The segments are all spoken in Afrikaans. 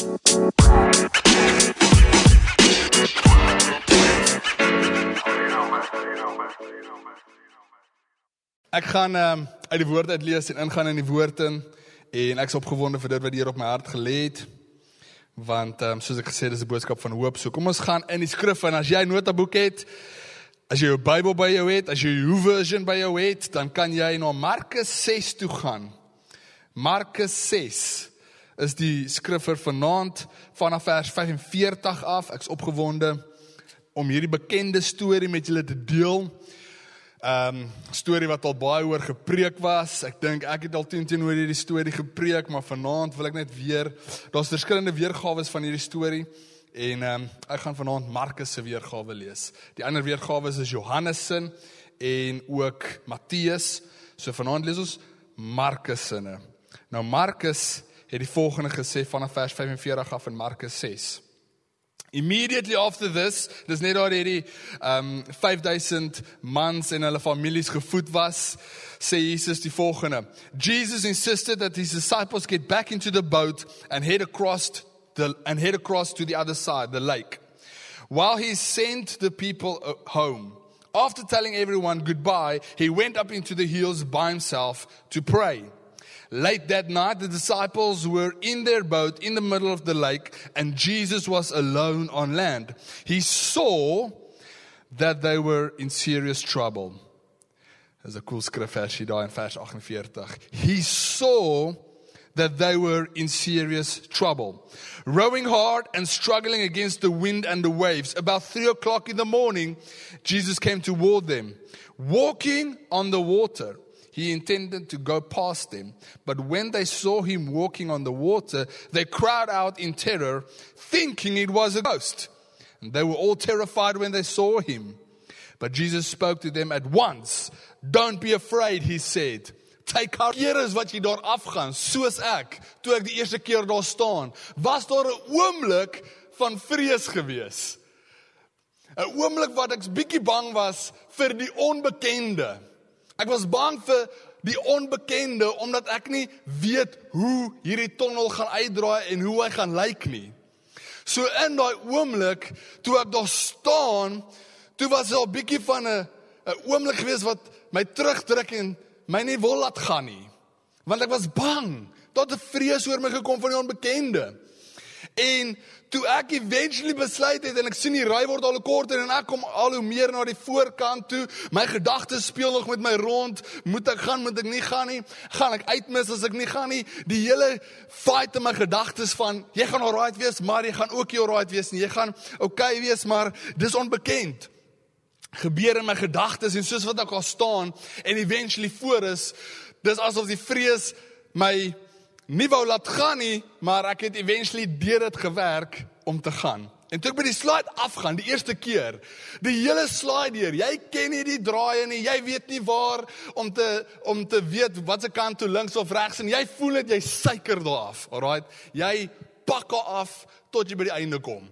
Ek gaan um, uit die woord uit lees en ingaan in die woord in en ek's opgewonde vir dit wat hier op my hart gelê het. Want um, soos ek gesê het, dis 'n boodskap van hoop. So kom ons gaan in die skrif en as jy 'n notaboek het, as jy jou Bybel by jou het, as jy jou version by jou het, dan kan jy na Markus 6 toe gaan. Markus 6 is die skrif vir vanaand vanaf vers 45 af. Ek's opgewonde om hierdie bekende storie met julle te deel. Ehm um, storie wat al baie oor gepreek was. Ek dink ek het al teen teenoor hierdie storie gepreek, maar vanaand wil ek net weer daar's verskillende weergawe van hierdie storie en ehm um, ek gaan vanaand Markus se weergawe lees. Die ander weergawe is Johannes se en ook Matteus. So vanaand lees ons Markus se. Nou Markus het die volgende gesê vanaf vers 45 af in Markus 6. Immediately after this, dis net daar hierdie um 5000 mans en hulle families gevoed was, sê Jesus die volgende. Jesus insisted that his disciples get back into the boat and head across the and head across to the other side, the lake. While he sent the people uh, home. After telling everyone goodbye, he went up into the hills by himself to pray. Late that night, the disciples were in their boat in the middle of the lake, and Jesus was alone on land. He saw that they were in serious trouble. Cool in vers 48. He saw that they were in serious trouble. Rowing hard and struggling against the wind and the waves. About three o'clock in the morning, Jesus came toward them, walking on the water. He intended to go past them. But when they saw him walking on the water, they cried out in terror, thinking it was a ghost. And they were all terrified when they saw him. But Jesus spoke to them at once. Don't be afraid, he said. Take heart. Here is wat jy daar afgaan, soos ek, toe ek die eerste keer daar staan. Was daar 'n oomblik van vrees gewees? 'n Oomblik wat ek bietjie bang was vir die onbekende. Ek was bang vir die onbekende omdat ek nie weet hoe hierdie tonnel gaan uitdraai en hoe hy gaan lyk nie. So in daai oomblik toe ek daar staan, toe was daar 'n bietjie van 'n 'n oomblik gewees wat my terugdruk en my nie wil laat gaan nie. Want ek was bang. Tot 'n vrees oor my gekom van die onbekende. En toe ek eventually besluit het en ek sien die ry word al korter en ek kom al hoe meer na die voorkant toe. My gedagtes speel nog met my rond. Moet ek gaan, moet ek nie gaan nie? Gaan ek uitmis as ek nie gaan nie? Die hele fight in my gedagtes van jy gaan alright wees, maar jy gaan ook nie alright wees nie. Jy gaan okay wees, maar dis onbekend. Gebeur in my gedagtes en soos wat ek al staan en eventually voor is, dis asof die vrees my nie wou laat gaan nie, maar ek het eventually deur dit gewerk om te gaan. En toe ek by die slide afgaan die eerste keer, die hele slide deur, jy ken nie die draaie nie, jy weet nie waar om te om te weet watse kant toe links of regs en jy voel dit jy suiker daar af. Alraight, jy pak af tot jy by die einde kom.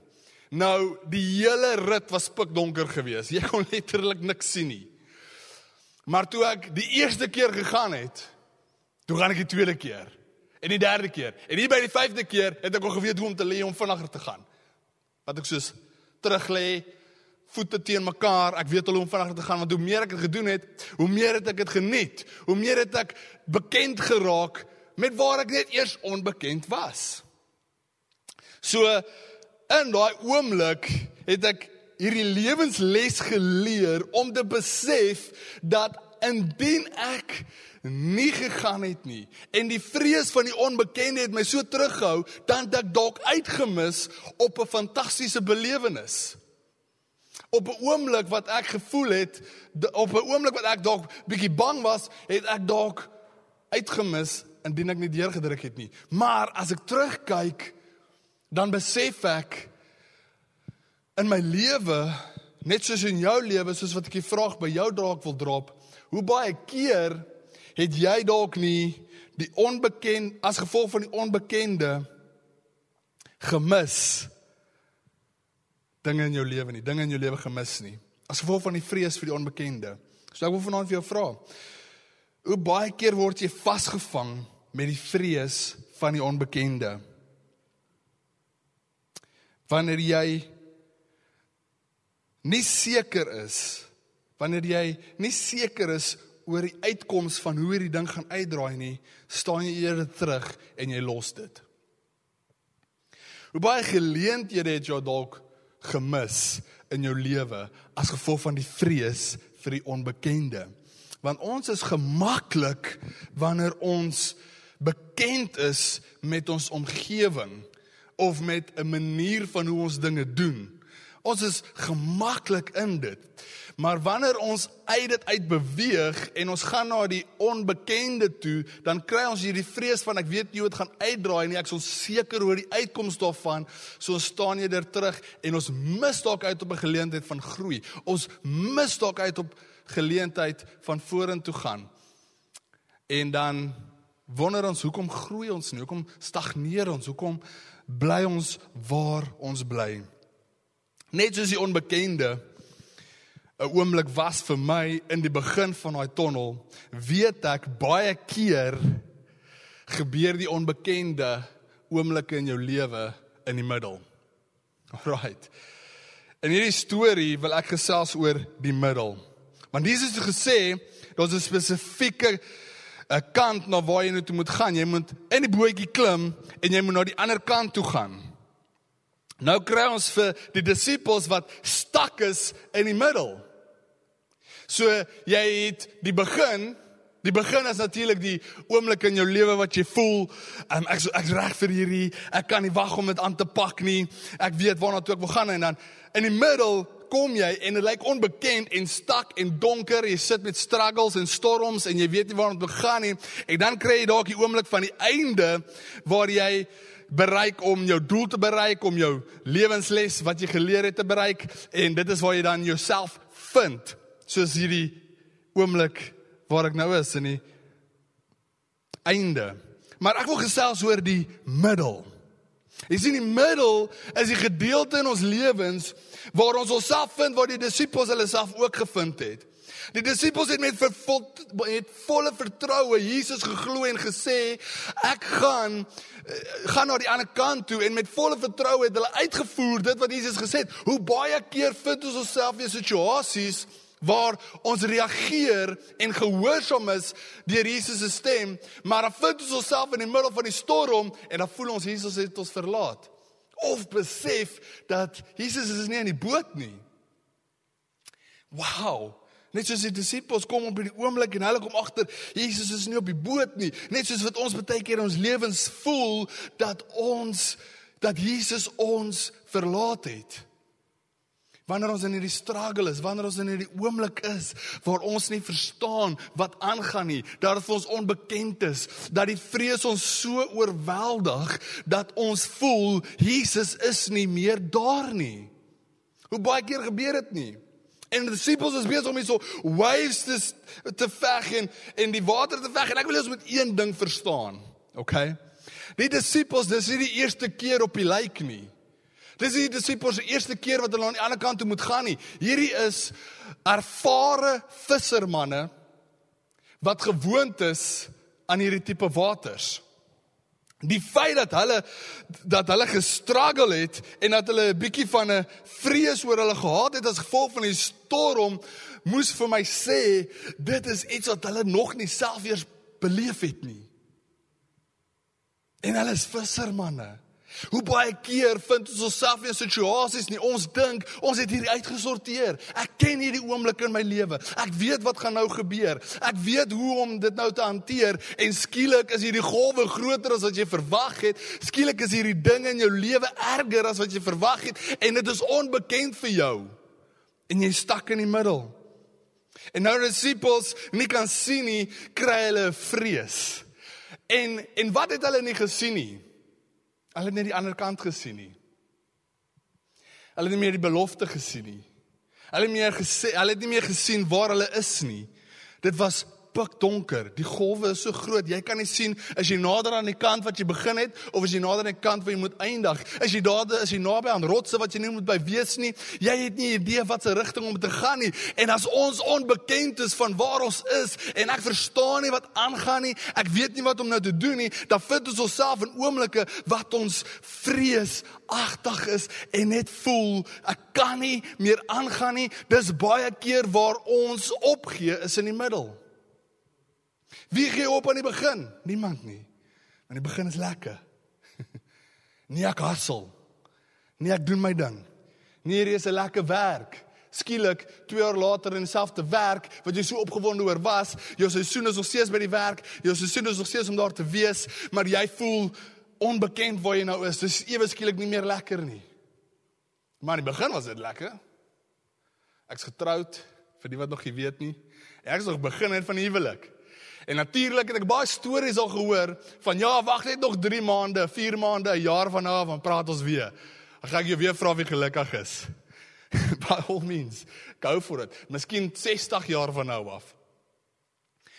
Nou, die hele rit was pikdonker geweest. Jy kon letterlik niks sien nie. Maar toe ek die eerste keer gegaan het, toe gaan ek die tweede keer. En die derde keer. En hier by die vyfde keer het ek al geweet hoe om te lê om vinniger te gaan. Wat ek soos terug lê, voete teen mekaar, ek weet al hoe om vinniger te gaan want hoe meer ek dit gedoen het, hoe meer het ek dit geniet. Hoe meer het ek bekend geraak met waar ek net eers onbekend was. So in daai oomblik het ek hierdie lewensles geleer om te besef dat indien ek nie gegaan het nie en die vrees van die onbekende het my so teruggehou dan het ek dalk uitgemis op 'n fantastiese belewenis. Op 'n oomblik wat ek gevoel het op 'n oomblik wat ek dalk bietjie bang was, het ek dalk uitgemis indien ek nie deurgedruk het nie. Maar as ek terugkyk, dan besef ek in my lewe, net soos in jou lewe, soos wat ek die vraag by jou dalk wil drop, hoe baie keer het jy dalk nie die onbekend as gevolg van die onbekende gemis dinge in jou lewe nie, dinge in jou lewe gemis nie. As gevolg van die vrees vir die onbekende. So ek wil vanaand vir jou vra. Hoe baie keer word jy vasgevang met die vrees van die onbekende? wanneer jy nie seker is wanneer jy nie seker is oor die uitkoms van hoe hierdie ding gaan uitdraai nie, staan jy eerder terug en jy los dit. Hoe baie geleenthede het jy dalk gemis in jou lewe as gevolg van die vrees vir die onbekende? Want ons is gemaklik wanneer ons bekend is met ons omgewing of met 'n manier van hoe ons dinge doen. Ons is gemaklik in dit. Maar wanneer ons uit dit uit beweeg en ons gaan na die onbekende toe, dan kry ons hierdie vrees van ek weet nie hoe dit gaan uitdraai nie. Ek is onseker oor die uitkoms daarvan. So ons staan daar terug en ons mis dalk uit op 'n geleentheid van groei. Ons mis dalk uit op geleentheid van vorentoe gaan. En dan wonder ons hoekom groei ons nie? Hoekom stagneer ons? Hoekom bly ons waar ons bly? Net soos die onbekende 'n oomblik was vir my in die begin van daai tonnel, weet ek baie keer gebeur die onbekende oomblikke in jou lewe in die middel. Alraight. In hierdie storie wil ek gesels oor die middel. Want Jesus het gesê daar's 'n spesifieke 'n eh, kant na waar jy nou toe moet gaan. Jy moet in die bootjie klim en jy moet na die ander kant toe gaan. Nou kry ons vir die disippels wat stak is in die middel. So jy het die begin, die begin is natuurlik die oomblik in jou lewe wat jy voel, um, ek ek's reg vir hierdie, ek kan nie wag om dit aan te pak nie. Ek weet waarna toe ek wil gaan en dan in die middel kom jy en dit lyk onbekend en stak en donker. Jy sit met struggles en storms en jy weet nie waarna toe gaan nie. En dan kry jy dalk die oomblik van die einde waar jy bereik om jou doel te bereik, om jou lewensles wat jy geleer het te bereik en dit is waar jy dan jouself vind soos hierdie oomblik waar ek nou is in die einde. Maar ek wil gesels oor die middel. Jy sien die middel is die gedeelte in ons lewens waar ons onsself vind waar die disippels hulle self ook gevind het. Die disippels het met vervol, het volle vertroue Jesus geglo en gesê ek gaan eh, gaan na die ander kant toe en met volle vertroue het hulle uitgevoer dit wat Jesus gesê het. Hoe baie keer vind ons onsself in situasies waar ons reageer en gehoorsaam is deur Jesus se stem, maar dan vind ons onsself in die middel van die storm en dan voel ons Jesus het ons verlaat. Of besef dat Jesus is nie in die boot nie. Wow. Net soos die disippels kom op die oomblik en hulle kom agter Jesus is nie op die boot nie. Net soos wat ons baie keer in ons lewens voel dat ons dat Jesus ons verlaat het. Wanneer ons in hierdie struggle is, wanneer ons in hierdie oomblik is waar ons nie verstaan wat aangaan nie, dat dit vir ons onbekend is, dat die vrees ons so oorweldig dat ons voel Jesus is nie meer daar nie. Hoe baie keer gebeur dit nie? En die disippels is besig om hierso waves te te veg en en die water te veg en ek wil ons met een ding verstaan. Okay? Die disippels, dis nie die eerste keer op die lijk nie. Dis die disippels se eerste keer wat hulle aan die ander kant toe moet gaan nie. Hierdie is ervare vissermanne wat gewoond is aan hierdie tipe waters. Die feit dat hulle dat hulle gestruggle het en dat hulle 'n bietjie van 'n vrees oor hulle gehad het as gevolg van die storm moes vir my sê dit is iets wat hulle nog nie self eers beleef het nie. En hulle is vissermanne. Hoe baie keer vind ons onsself in situasies nie ons dink ons het hierdie uitgesorteer. Ek ken hierdie oomblik in my lewe. Ek weet wat gaan nou gebeur. Ek weet hoe om dit nou te hanteer en skielik is hierdie golwe groter as wat jy verwag het. Skielik is hierdie dinge in jou lewe erger as wat jy verwag het en dit is onbekend vir jou. En jy stak in die middel. En nou disippels nie kan sien nie, kry hulle vrees. En en wat het hulle nie gesien nie? Hulle het net die ander kant gesien nie. Hulle het nie meer die belofte gesien nie. Hulle het meer gesê, hulle het nie meer gesien waar hulle is nie. Dit was pikdonker. Die golwe is so groot, jy kan nie sien as jy nader aan die kant wat jy begin het of as jy nader aan die kant waar jy moet eindig. As jy daar is jy naby aan rotse wat jy nie moet by wees nie. Jy het nie idee wat se rigting om te gaan nie. En as ons onbekend is van waar ons is en ek verstaan nie wat aangaan nie, ek weet nie wat om nou te doen nie, dan vind ons onsself in oomblikke wat ons vrees agtig is en net voel ek kan nie meer aangaan nie. Dis baie keer waar ons opgee is in die middel. Wie gee op aan die begin? Niemand nie. Aan die begin is lekker. Nee ek hassel. Nee ek doen my ding. Nee hier is 'n lekker werk. Skielik 2 jaar later in dieselfde werk wat jy so opgewonde oor was, jou seisoen is nog steeds by die werk, jou seisoen is nog steeds om daar te wees, maar jy voel onbekend waar jy nou is. Dis ewe skielik nie meer lekker nie. Maar in die begin was dit lekker. Ek's getroud vir die wat nog nie weet nie. Ek is nog begin het van die huwelik. En natuurlik het ek baie stories al gehoor van ja, wag net nog 3 maande, 4 maande, 'n jaar van nou af dan praat ons weer. Dan gaan ek jou weer vra wie gelukkig is. By all means, go for it. Miskien 60 jaar van nou af.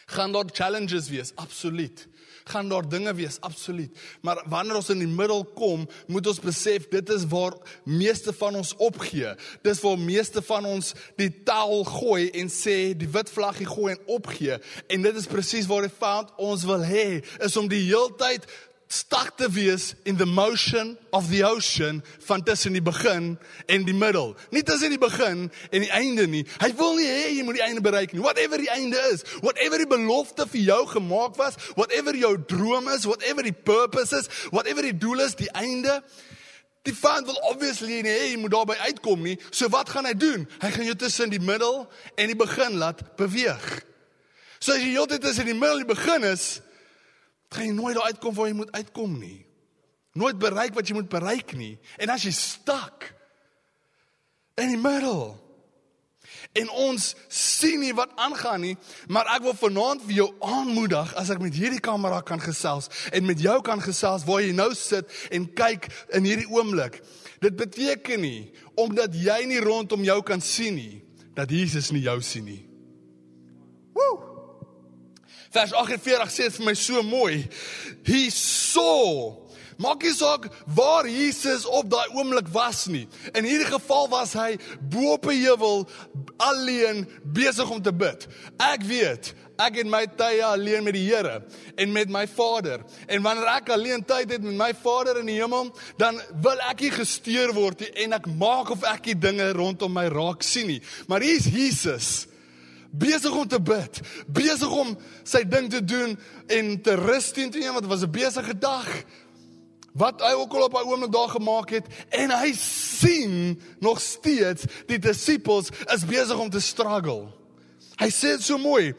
Gaan daar challenges wees? Absoluut gaan daar dinge wees absoluut. Maar wanneer ons in die middel kom moet ons besef dit is waar meeste van ons opgee. Dis waar meeste van ons die taal gooi en sê die wit vlaggie gooi en opgee. En dit is presies waar die vyand ons wil hê is om die heeltyd stak te wees in the motion of the ocean van tussen die begin en die middel. Nie tussen die begin en die einde nie. Hy wil nie hê jy moet die einde bereik nie. Whatever die einde is, whatever die belofte vir jou gemaak was, whatever jou droom is, whatever die purpose is, whatever die doel is, die einde Die fan wil obviously nie hê jy moet daarby uitkom nie. So wat gaan hy doen? Hy gaan jou tussen die middel en die begin laat beweeg. So as jy heeltyd tussen die middel en die begin is, gaan jy nooit daar uitkom waar jy moet uitkom nie. Nooit bereik wat jy moet bereik nie. En as jy stak in die middel en ons sien nie wat aangaan nie, maar ek wil vanaand vir jou aanmoedig as ek met hierdie kamera kan gesels en met jou kan gesels waar jy nou sit en kyk in hierdie oomblik. Dit beteken nie omdat jy nie rondom jou kan sien nie dat Jesus nie jou sien nie. Vers 48 sê dit vir my so mooi. He saw Maak nie saak waar Jesus op daai oomblik was nie. In hierdie geval was hy bo op 'n heuwel alleen besig om te bid. Ek weet, ek het my tye alleen met die Here en met my Vader. En wanneer ek alleen tyd het met my Vader in die hemel, dan wil ek nie gesteur word nie en ek maak of ek die dinge rondom my raak sien nie. Maar hier's Jesus besig om te bid, besig om sy ding te doen en te rus teen toe want dit was 'n besige dag. Wat hy ook al op daai oomblik daar gemaak het en hy sien nog steeds die disippels is besig om te struggle. Hy sê dit so mooi.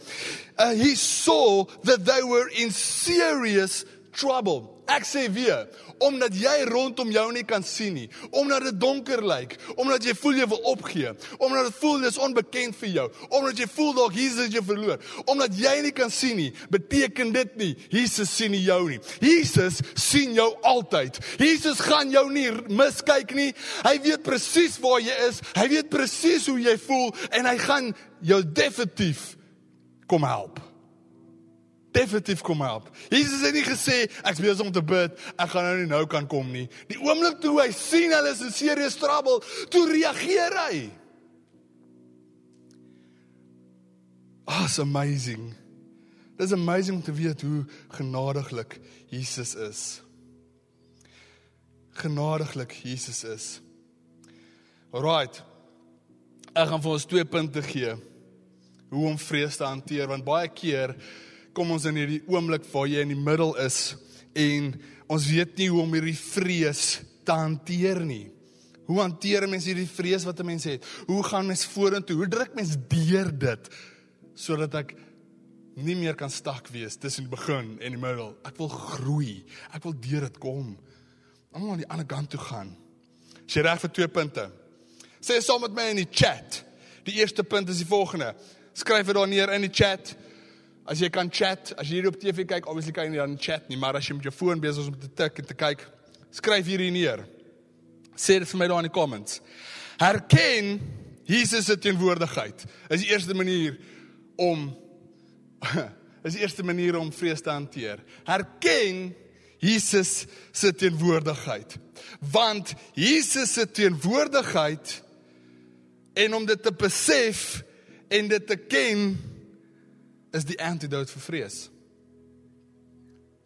Uh, he saw that they were in serious trouble. Ek sê weer, omdat jy rondom jou nie kan sien nie, omdat dit donker lyk, omdat jy voel jy wil opgee, omdat dit voel dis onbekend vir jou, omdat jy voel dalk Jesus het jou verloor, omdat jy nie kan sien nie, beteken dit nie Jesus sien nie jou nie. Jesus sien jou altyd. Jesus gaan jou nie miskyk nie. Hy weet presies waar jy is. Hy weet presies hoe jy voel en hy gaan jou definitief kom help definitief kom help. Jesus het nie gesê ek's besig om te bid, ek gaan nou nie nou kan kom nie. Die oomblik toe hy sien hulle is in serious trouble, toe reageer hy. Oh, it's amazing. It's amazing om te weet hoe genadiglik Jesus is. Genadiglik Jesus is. Alrite. Ek gaan vir ons twee punte gee hoe om vrees te hanteer want baie keer kom ons in hierdie oomblik waar jy in die middel is en ons weet nie hoe om hierdie vrees te hanteer nie. Hoe hanteer mens hierdie vrees wat 'n mens het? Hoe gaan mens vorentoe? Hoe druk mens deur dit sodat ek nie meer kan stak wees tussen die begin en die middel. Ek wil groei. Ek wil deur dit kom. Om aan die ander kant toe gaan. Jy reg vir twee punte. Sê saam met my in die chat. Die eerste punt is die volgende. Skryf dit daar neer in die chat. As jy kan chat, as jy hier op TV kyk, obviously kan jy dan chat nie, maar as jy met jou foon besig is om te tik en te kyk, skryf hierdie neer. Sê dit vir my daar in die comments. Herken Jesus se teenwoordigheid. Is die eerste manier om is die eerste manier om vrees te hanteer. Herken Jesus se teenwoordigheid. Want Jesus se teenwoordigheid en om dit te besef en dit te ken is die antidote vir vrees.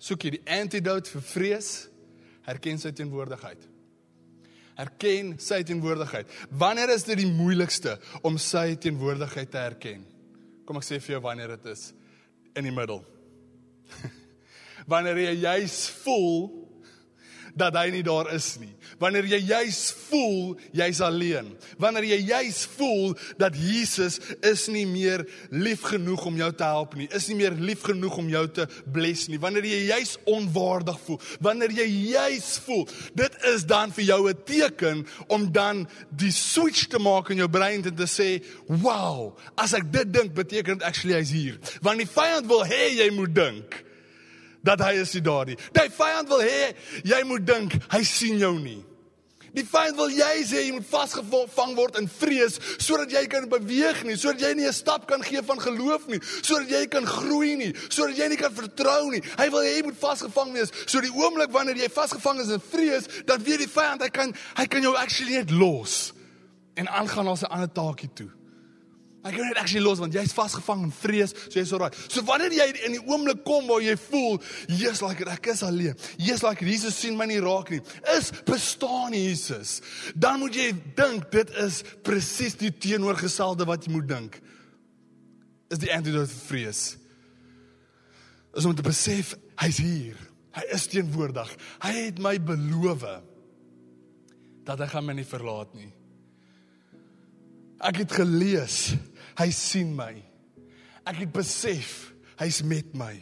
Soek jy die antidote vir vrees? Herken sy teenwoordigheid. Herken sy teenwoordigheid. Wanneer is dit die moeilikste om sy teenwoordigheid te herken? Kom ek sê vir jou wanneer dit is in die middel. wanneer jy juis voel dat hy nie daar is nie. Wanneer jy juis voel jy's alleen. Wanneer jy juis voel dat Jesus is nie meer lief genoeg om jou te help nie. Is nie meer lief genoeg om jou te bless nie. Wanneer jy juis onwaardig voel. Wanneer jy juis voel, dit is dan vir jou 'n teken om dan die switch te maak in jou brein en te sê, "Wow, as ek dit dink, beteken dit actually hy's hier." Want die vyand wil hê jy moet dink dat hy is nie daar nie. Die vyand wil hê jy moet dink hy sien jou nie. Die vyand wil jy sê jy moet vasgevang word in vrees sodat jy kan beweeg nie, sodat jy nie 'n stap kan gee van geloof nie, sodat jy kan groei nie, sodat jy nie kan vertrou nie. Hy wil hê jy moet vasgevang wees. So die oomblik wanneer jy vasgevang is in vrees, dan weet die vyand hy kan hy kan jou actually net los en aangaan na sy ander taakie toe. Ek kan net actually los want jy's vasgevang in vrees, so jy's alright. So wanneer jy in die oomblik kom waar jy voel, Jesus like ek is alleen. Jesus like Jesus sien my nie raak nie. Is bestaan Jesus. Dan moet jy dink dit is presies die teenoorgestelde wat jy moet dink. Is die antidote vir vrees. Is om te besef hy's hier. Hy is teenwoordig. Hy het my beloof dat hy gaan my nie verlaat nie. Ek het gelees Hy sien my. Ek het besef hy's met my.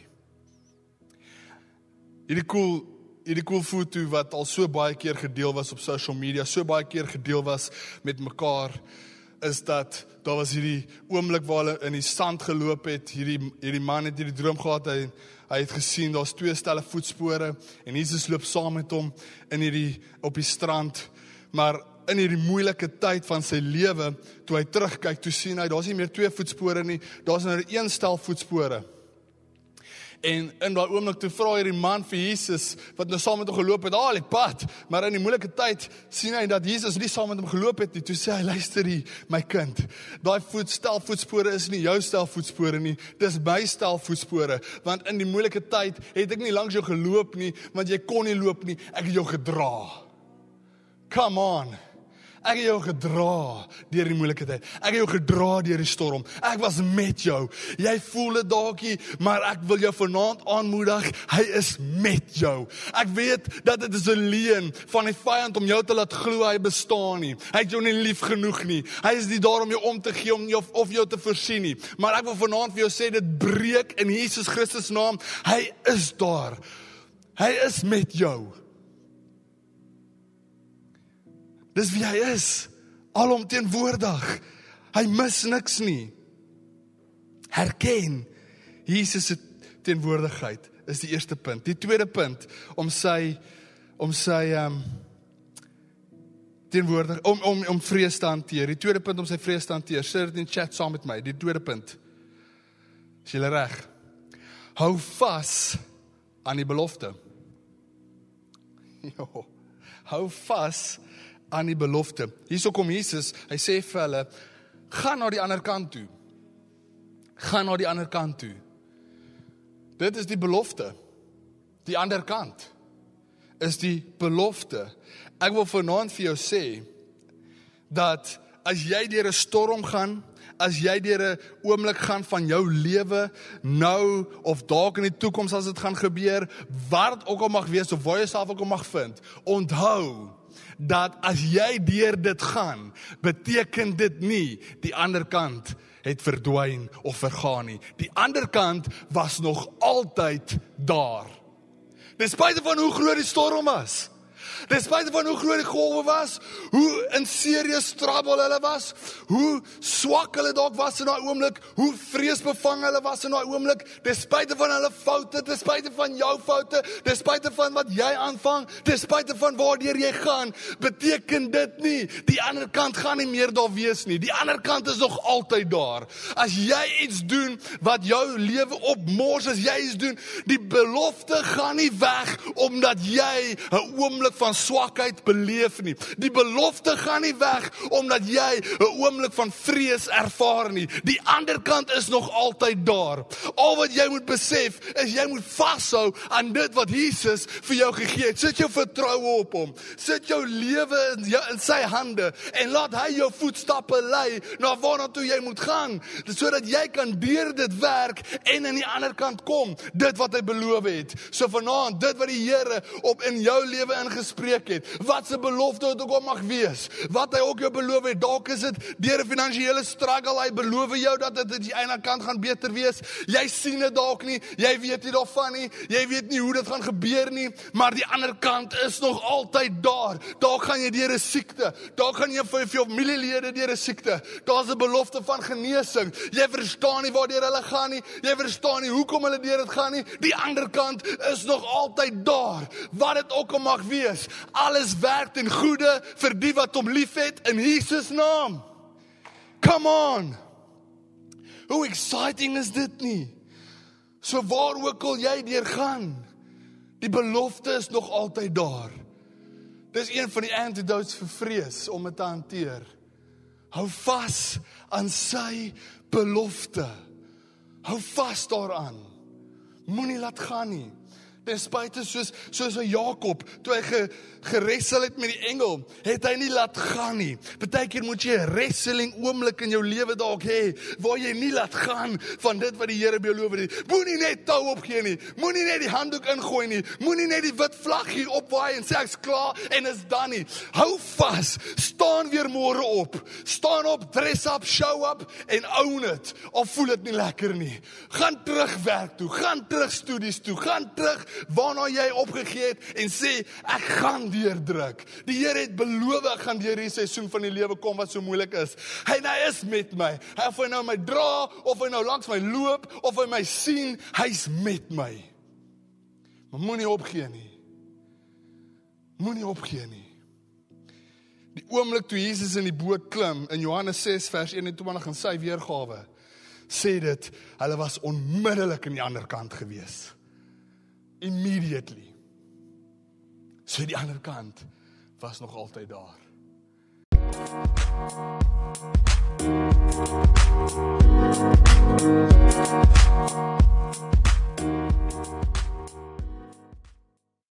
Hierdie cool hierdie cool foto wat al so baie keer gedeel was op social media, so baie keer gedeel was met mekaar is dat daar was hierdie oomblik waar hulle in die sand geloop het. Hierdie hierdie man het hierdie droom gehad hy hy het gesien daar's twee stelle voetspore en Jesus loop saam met hom in hierdie op die strand. Maar in hierdie moeilike tyd van sy lewe, toe hy terugkyk, toe sien hy daar's nie meer twee voetspore nie, daar's nou een stel voetspore. En in daai oomblik toe vra hierdie man vir Jesus wat nou saam met hom geloop het, al die pad, maar in die moeilike tyd sien hy dat Jesus nie saam met hom geloop het nie. Toe sê hy, luister hier, my kind. Daai voetstel voetspore is nie jou stel voetspore nie, dis my stel voetspore, want in die moeilike tyd het ek nie langs jou geloop nie, want jy kon nie loop nie, ek het jou gedra. Come on. Ek het jou gedra deur die moeilike tyd. Ek het jou gedra deur die storm. Ek was met jou. Jy voel dit dalkie, maar ek wil jou vanaand aanmoedig. Hy is met jou. Ek weet dat dit is 'n leuen van die vyand om jou te laat glo hy bestaan nie. Hy het jou nie lief genoeg nie. Hy is nie daar om jou om te gee om jou of jou te voorsien nie. Maar ek wil vanaand vir jou sê dit breek in Jesus Christus naam. Hy is daar. Hy is met jou. Dis wie hy is. Alomteenwoordig. Hy mis niks nie. Herken Jesus se teenwoordigheid is die eerste punt. Die tweede punt om sy om sy ehm um, teenwoordig om om om vrees te hanteer. Die tweede punt om sy vrees te hanteer. Sit dit in chat saam met my. Die tweede punt. Is jy reg? Hou vas aan die belofte. Jo. Hou vas aan die belofte. Hierso kom Jesus, hy sê vir hulle, gaan na die ander kant toe. Gaan na die ander kant toe. Dit is die belofte. Die ander kant is die belofte. Ek wil vanaand vir jou sê dat as jy deur 'n storm gaan, as jy deur 'n oomblik gaan van jou lewe nou of dalk in die toekoms as dit gaan gebeur, wat ook al mag wees of waar jy jouself ook al mag vind, onthou dat as jy deur dit gaan, beteken dit nie die ander kant het verdwyn of vergaan nie. Die ander kant was nog altyd daar. Ten spyte van hoe groot die storm was. Ten spyte van hoe groot die golwe was, hoe in serious trouble hulle was, hoe swak hulle dalk was in daai oomblik, hoe vreesbevange hulle was in daai oomblik, ten spyte van hulle foute, ten spyte van jou foute, ten spyte van wat jy aanvang, ten spyte van waardeur jy gaan, beteken dit nie die ander kant gaan nie meer daar wees nie. Die ander kant is nog altyd daar. As jy iets doen wat jou lewe opmors, as jy iets doen, die belofte gaan nie weg omdat jy 'n oomblik van swakheid beleef nie. Die belofte gaan nie weg omdat jy 'n oomblik van vrees ervaar nie. Die ander kant is nog altyd daar. Al wat jy moet besef is jy moet vashou aan dit wat Jesus vir jou gegee het. Sit jou vertroue op hom. Sit jou lewe in, jou, in sy hande en laat hy jou voetstappe lei na waarna toe jy moet gaan, sodat jy kan deur dit werk en aan die ander kant kom, dit wat hy beloof het. So vanaand, dit wat die Here op in jou lewe ingespreek het, wat se belofte dit ook al mag wees, wat hy ook jou beloof het, dalk is dit deur 'n finansiële struggle, hy beloof jou dat dit aan die ander kant gaan beter wees. Jy sien dit dalk nie, jy weet nie daarvan nie, jy weet nie hoe dit gaan gebeur nie, maar die ander kant is nog altyd daar. Dalk gaan jy deur 'n siekte, dalk gaan jy vir jou familielede deur 'n siekte. Daar's 'n belofte van genesing. Jy verstaan nie waardeur hulle gaan nie. Jy verstaan nie hoekom hulle deur dit gaan nie. Die ander kant is nog altyd daar. Wat dit ook al mag wees, alles werk ten goeie vir die wat hom liefhet in Jesus naam. Come on. Hoe exciting is dit nie? So waar ook al jy deur gaan, die belofte is nog altyd daar. Dis een van die antidotes vir vrees om dit te hanteer. Hou vas aan sy belofte. Hou vas daaraan. Moenie laat gaan nie. Ten spyte soos soos 'n Jakob toe hy ge, geressel het met die engel, het hy nie laat gaan nie. Partykeer moet jy 'n wrestling oomblik in jou lewe dalk hê waar jy nie laat gaan van dit wat die Here beloof het nie. Moenie net tou opgee nie. Moenie net die handdoek ingooi nie. Moenie net die wit vlaggie opwaai en sê ek's klaar en is dan nie. Hou vas. Staan weer môre op. Staan op, dress up, show up en own it. Of voel dit nie lekker nie. Gaan terug werk toe. Gaan terug studies toe. Gaan terug waarna jy opgegee het en sê ek gaan deurdruk. Die Here het beloof ek gaan deur hierdie seisoen van die lewe kom wat so moeilik is. Hy hy is met my. Hy of hy nou my dra of hy nou langs my loop of hy my sien, hy's met my. Maar moenie opgee nie. Moenie opgee nie. Die oomblik toe Jesus in die boot klim in Johannes 6 vers 21 in sy weergawe sê dit hulle was onmiddellik aan die ander kant gewees immediately. So die ander kant was nog altyd daar.